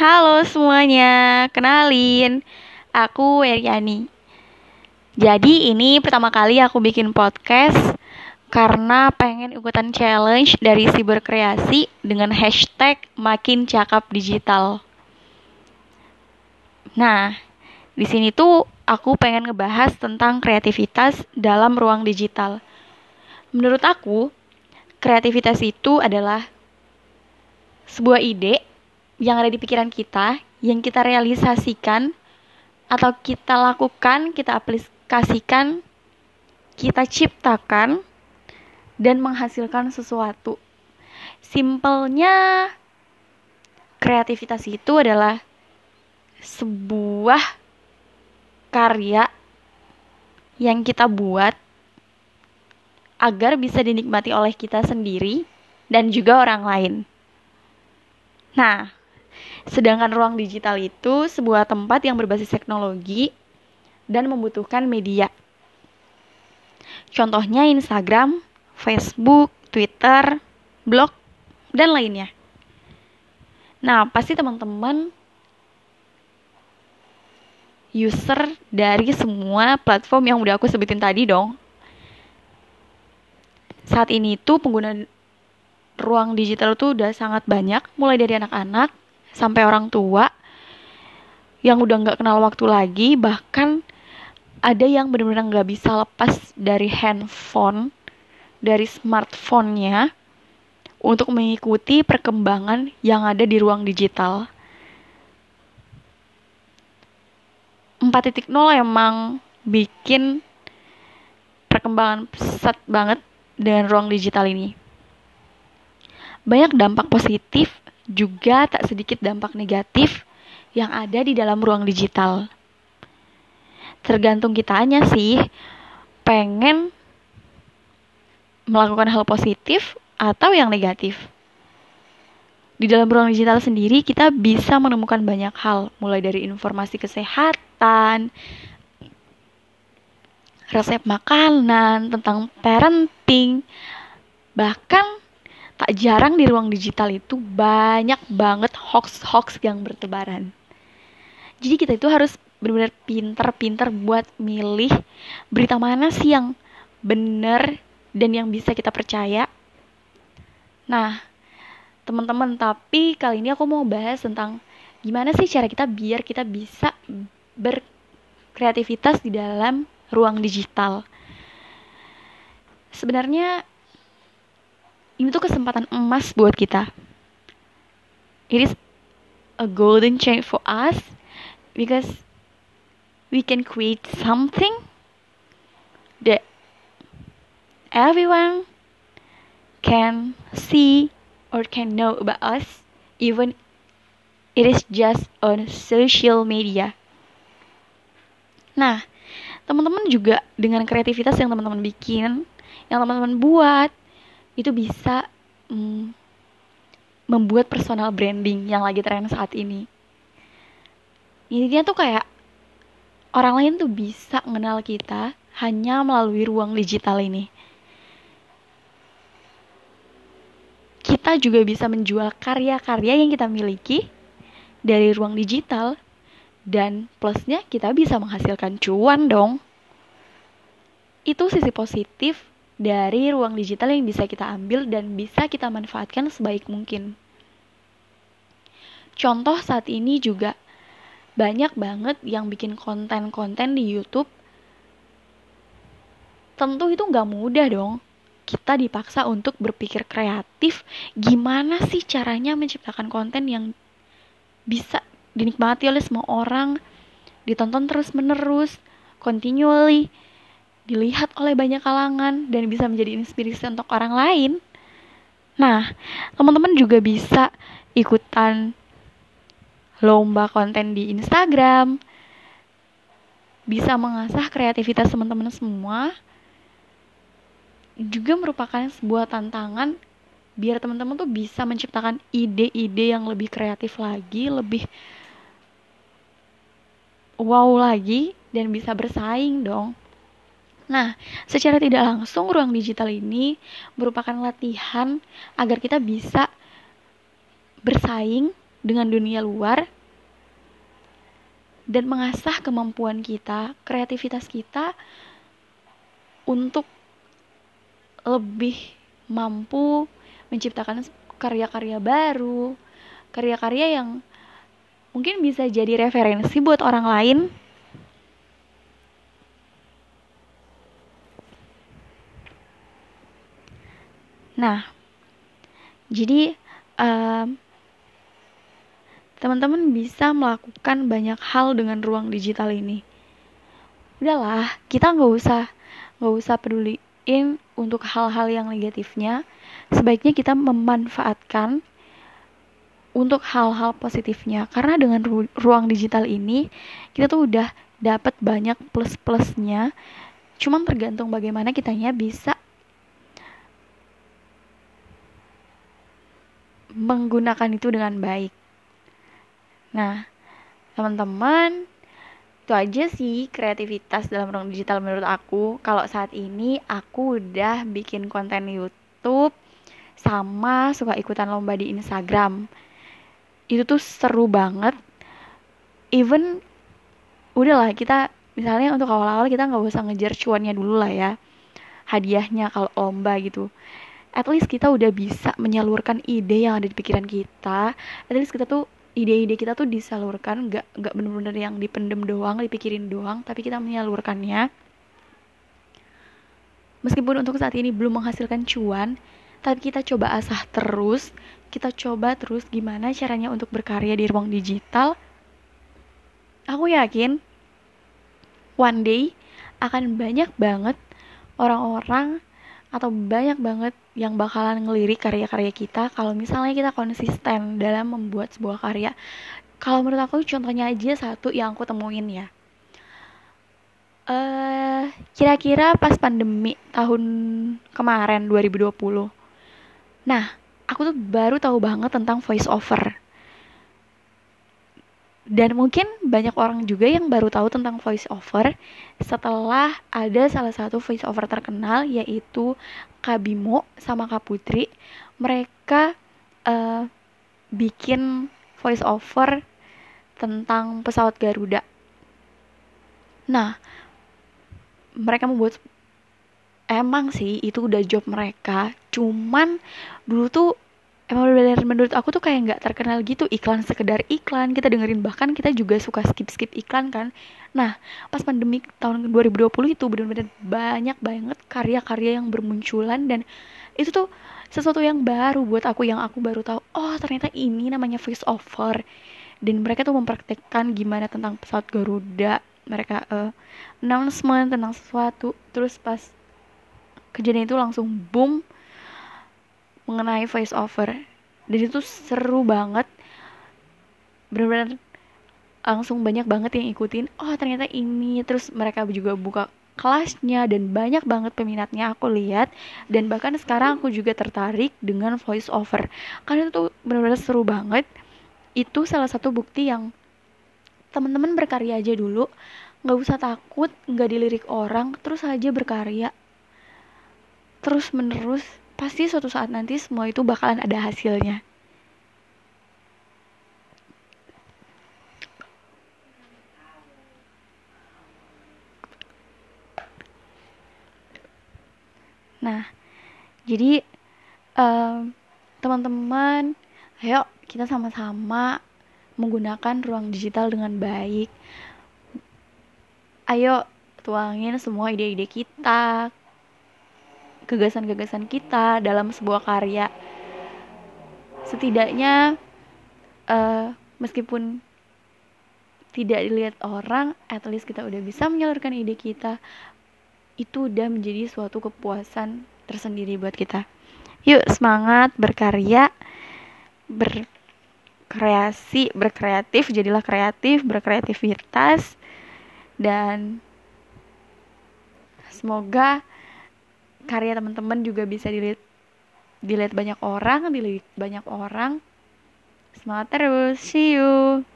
Halo semuanya, kenalin, aku Eriani. Jadi ini pertama kali aku bikin podcast karena pengen ikutan challenge dari Siberkreasi dengan hashtag makin cakap digital. Nah, di sini tuh aku pengen ngebahas tentang kreativitas dalam ruang digital. Menurut aku, kreativitas itu adalah sebuah ide yang ada di pikiran kita, yang kita realisasikan, atau kita lakukan, kita aplikasikan, kita ciptakan, dan menghasilkan sesuatu. Simpelnya, kreativitas itu adalah sebuah karya yang kita buat agar bisa dinikmati oleh kita sendiri dan juga orang lain. Nah, Sedangkan ruang digital itu sebuah tempat yang berbasis teknologi dan membutuhkan media. Contohnya Instagram, Facebook, Twitter, blog, dan lainnya. Nah, pasti teman-teman user dari semua platform yang udah aku sebutin tadi dong. Saat ini tuh pengguna ruang digital tuh udah sangat banyak, mulai dari anak-anak sampai orang tua yang udah nggak kenal waktu lagi bahkan ada yang benar-benar nggak bisa lepas dari handphone dari smartphone-nya untuk mengikuti perkembangan yang ada di ruang digital. 4.0 emang bikin perkembangan pesat banget dengan ruang digital ini. Banyak dampak positif juga tak sedikit dampak negatif yang ada di dalam ruang digital. Tergantung kitanya sih, pengen melakukan hal positif atau yang negatif. Di dalam ruang digital sendiri, kita bisa menemukan banyak hal, mulai dari informasi kesehatan, resep makanan, tentang parenting, bahkan jarang di ruang digital itu banyak banget hoax-hoax yang bertebaran. Jadi kita itu harus benar-benar pinter-pinter buat milih berita mana sih yang benar dan yang bisa kita percaya. Nah, teman-teman, tapi kali ini aku mau bahas tentang gimana sih cara kita biar kita bisa berkreativitas di dalam ruang digital. Sebenarnya ini tuh kesempatan emas buat kita. It is a golden chance for us because we can create something that everyone can see or can know about us even it is just on social media. Nah, teman-teman juga dengan kreativitas yang teman-teman bikin, yang teman-teman buat, itu bisa mm, membuat personal branding yang lagi tren saat ini. Intinya tuh kayak orang lain tuh bisa mengenal kita hanya melalui ruang digital ini. Kita juga bisa menjual karya-karya yang kita miliki dari ruang digital dan plusnya kita bisa menghasilkan cuan dong. Itu sisi positif dari ruang digital yang bisa kita ambil dan bisa kita manfaatkan sebaik mungkin. Contoh saat ini juga banyak banget yang bikin konten-konten di YouTube. Tentu itu nggak mudah dong. Kita dipaksa untuk berpikir kreatif, gimana sih caranya menciptakan konten yang bisa dinikmati oleh semua orang, ditonton terus-menerus, continually, dilihat oleh banyak kalangan dan bisa menjadi inspirasi untuk orang lain. Nah, teman-teman juga bisa ikutan lomba konten di Instagram, bisa mengasah kreativitas teman-teman semua, juga merupakan sebuah tantangan biar teman-teman tuh bisa menciptakan ide-ide yang lebih kreatif lagi, lebih wow lagi, dan bisa bersaing dong. Nah, secara tidak langsung ruang digital ini merupakan latihan agar kita bisa bersaing dengan dunia luar dan mengasah kemampuan kita, kreativitas kita untuk lebih mampu menciptakan karya-karya baru, karya-karya yang mungkin bisa jadi referensi buat orang lain. Nah, jadi um, teman-teman bisa melakukan banyak hal dengan ruang digital ini. Udahlah, kita nggak usah nggak usah peduliin untuk hal-hal yang negatifnya. Sebaiknya kita memanfaatkan untuk hal-hal positifnya. Karena dengan ru ruang digital ini kita tuh udah dapat banyak plus-plusnya. Cuman tergantung bagaimana kitanya bisa menggunakan itu dengan baik. Nah, teman-teman, itu aja sih kreativitas dalam ruang digital menurut aku. Kalau saat ini aku udah bikin konten YouTube sama suka ikutan lomba di Instagram. Itu tuh seru banget. Even udahlah kita misalnya untuk awal-awal kita nggak usah ngejar cuannya dulu lah ya. Hadiahnya kalau lomba gitu at least kita udah bisa menyalurkan ide yang ada di pikiran kita. At least kita tuh ide-ide kita tuh disalurkan nggak nggak bener-bener yang dipendem doang dipikirin doang tapi kita menyalurkannya. Meskipun untuk saat ini belum menghasilkan cuan tapi kita coba asah terus. Kita coba terus gimana caranya untuk berkarya di ruang digital. Aku yakin one day akan banyak banget orang-orang atau banyak banget yang bakalan ngelirik karya-karya kita kalau misalnya kita konsisten dalam membuat sebuah karya. Kalau menurut aku contohnya aja satu yang aku temuin ya. Uh, kira-kira pas pandemi tahun kemarin 2020. Nah, aku tuh baru tahu banget tentang voice over dan mungkin banyak orang juga yang baru tahu tentang voice over setelah ada salah satu voice over terkenal yaitu Kabimo sama Kak Putri. Mereka uh, bikin voice over tentang pesawat Garuda. Nah, mereka membuat emang sih itu udah job mereka. Cuman dulu tuh emang benar menurut aku tuh kayak nggak terkenal gitu iklan sekedar iklan. Kita dengerin bahkan kita juga suka skip skip iklan kan. Nah pas pandemi tahun 2020 itu benar-benar banyak banget karya-karya yang bermunculan. Dan itu tuh sesuatu yang baru buat aku yang aku baru tahu oh ternyata ini namanya voice over. Dan mereka tuh mempraktekkan gimana tentang pesawat Garuda. Mereka uh, announcement tentang sesuatu. Terus pas kejadian itu langsung boom mengenai voice over. Dan itu seru banget. Benar-benar langsung banyak banget yang ikutin. Oh ternyata ini. Terus mereka juga buka kelasnya dan banyak banget peminatnya aku lihat. Dan bahkan sekarang aku juga tertarik dengan voice over. Karena itu benar-benar seru banget. Itu salah satu bukti yang teman-teman berkarya aja dulu. Nggak usah takut nggak dilirik orang terus aja berkarya. Terus menerus pasti suatu saat nanti semua itu bakalan ada hasilnya. Nah, jadi teman teman-teman, ayo kita sama-sama menggunakan ruang digital dengan baik. Ayo tuangin semua ide-ide kita, gagasan-gagasan kita dalam sebuah karya. Setidaknya uh, meskipun tidak dilihat orang at least kita udah bisa menyalurkan ide kita itu udah menjadi suatu kepuasan tersendiri buat kita. Yuk semangat berkarya berkreasi berkreatif jadilah kreatif berkreativitas dan semoga karya teman-teman juga bisa dilihat dilihat banyak orang, dilihat banyak orang. Semangat terus, see you.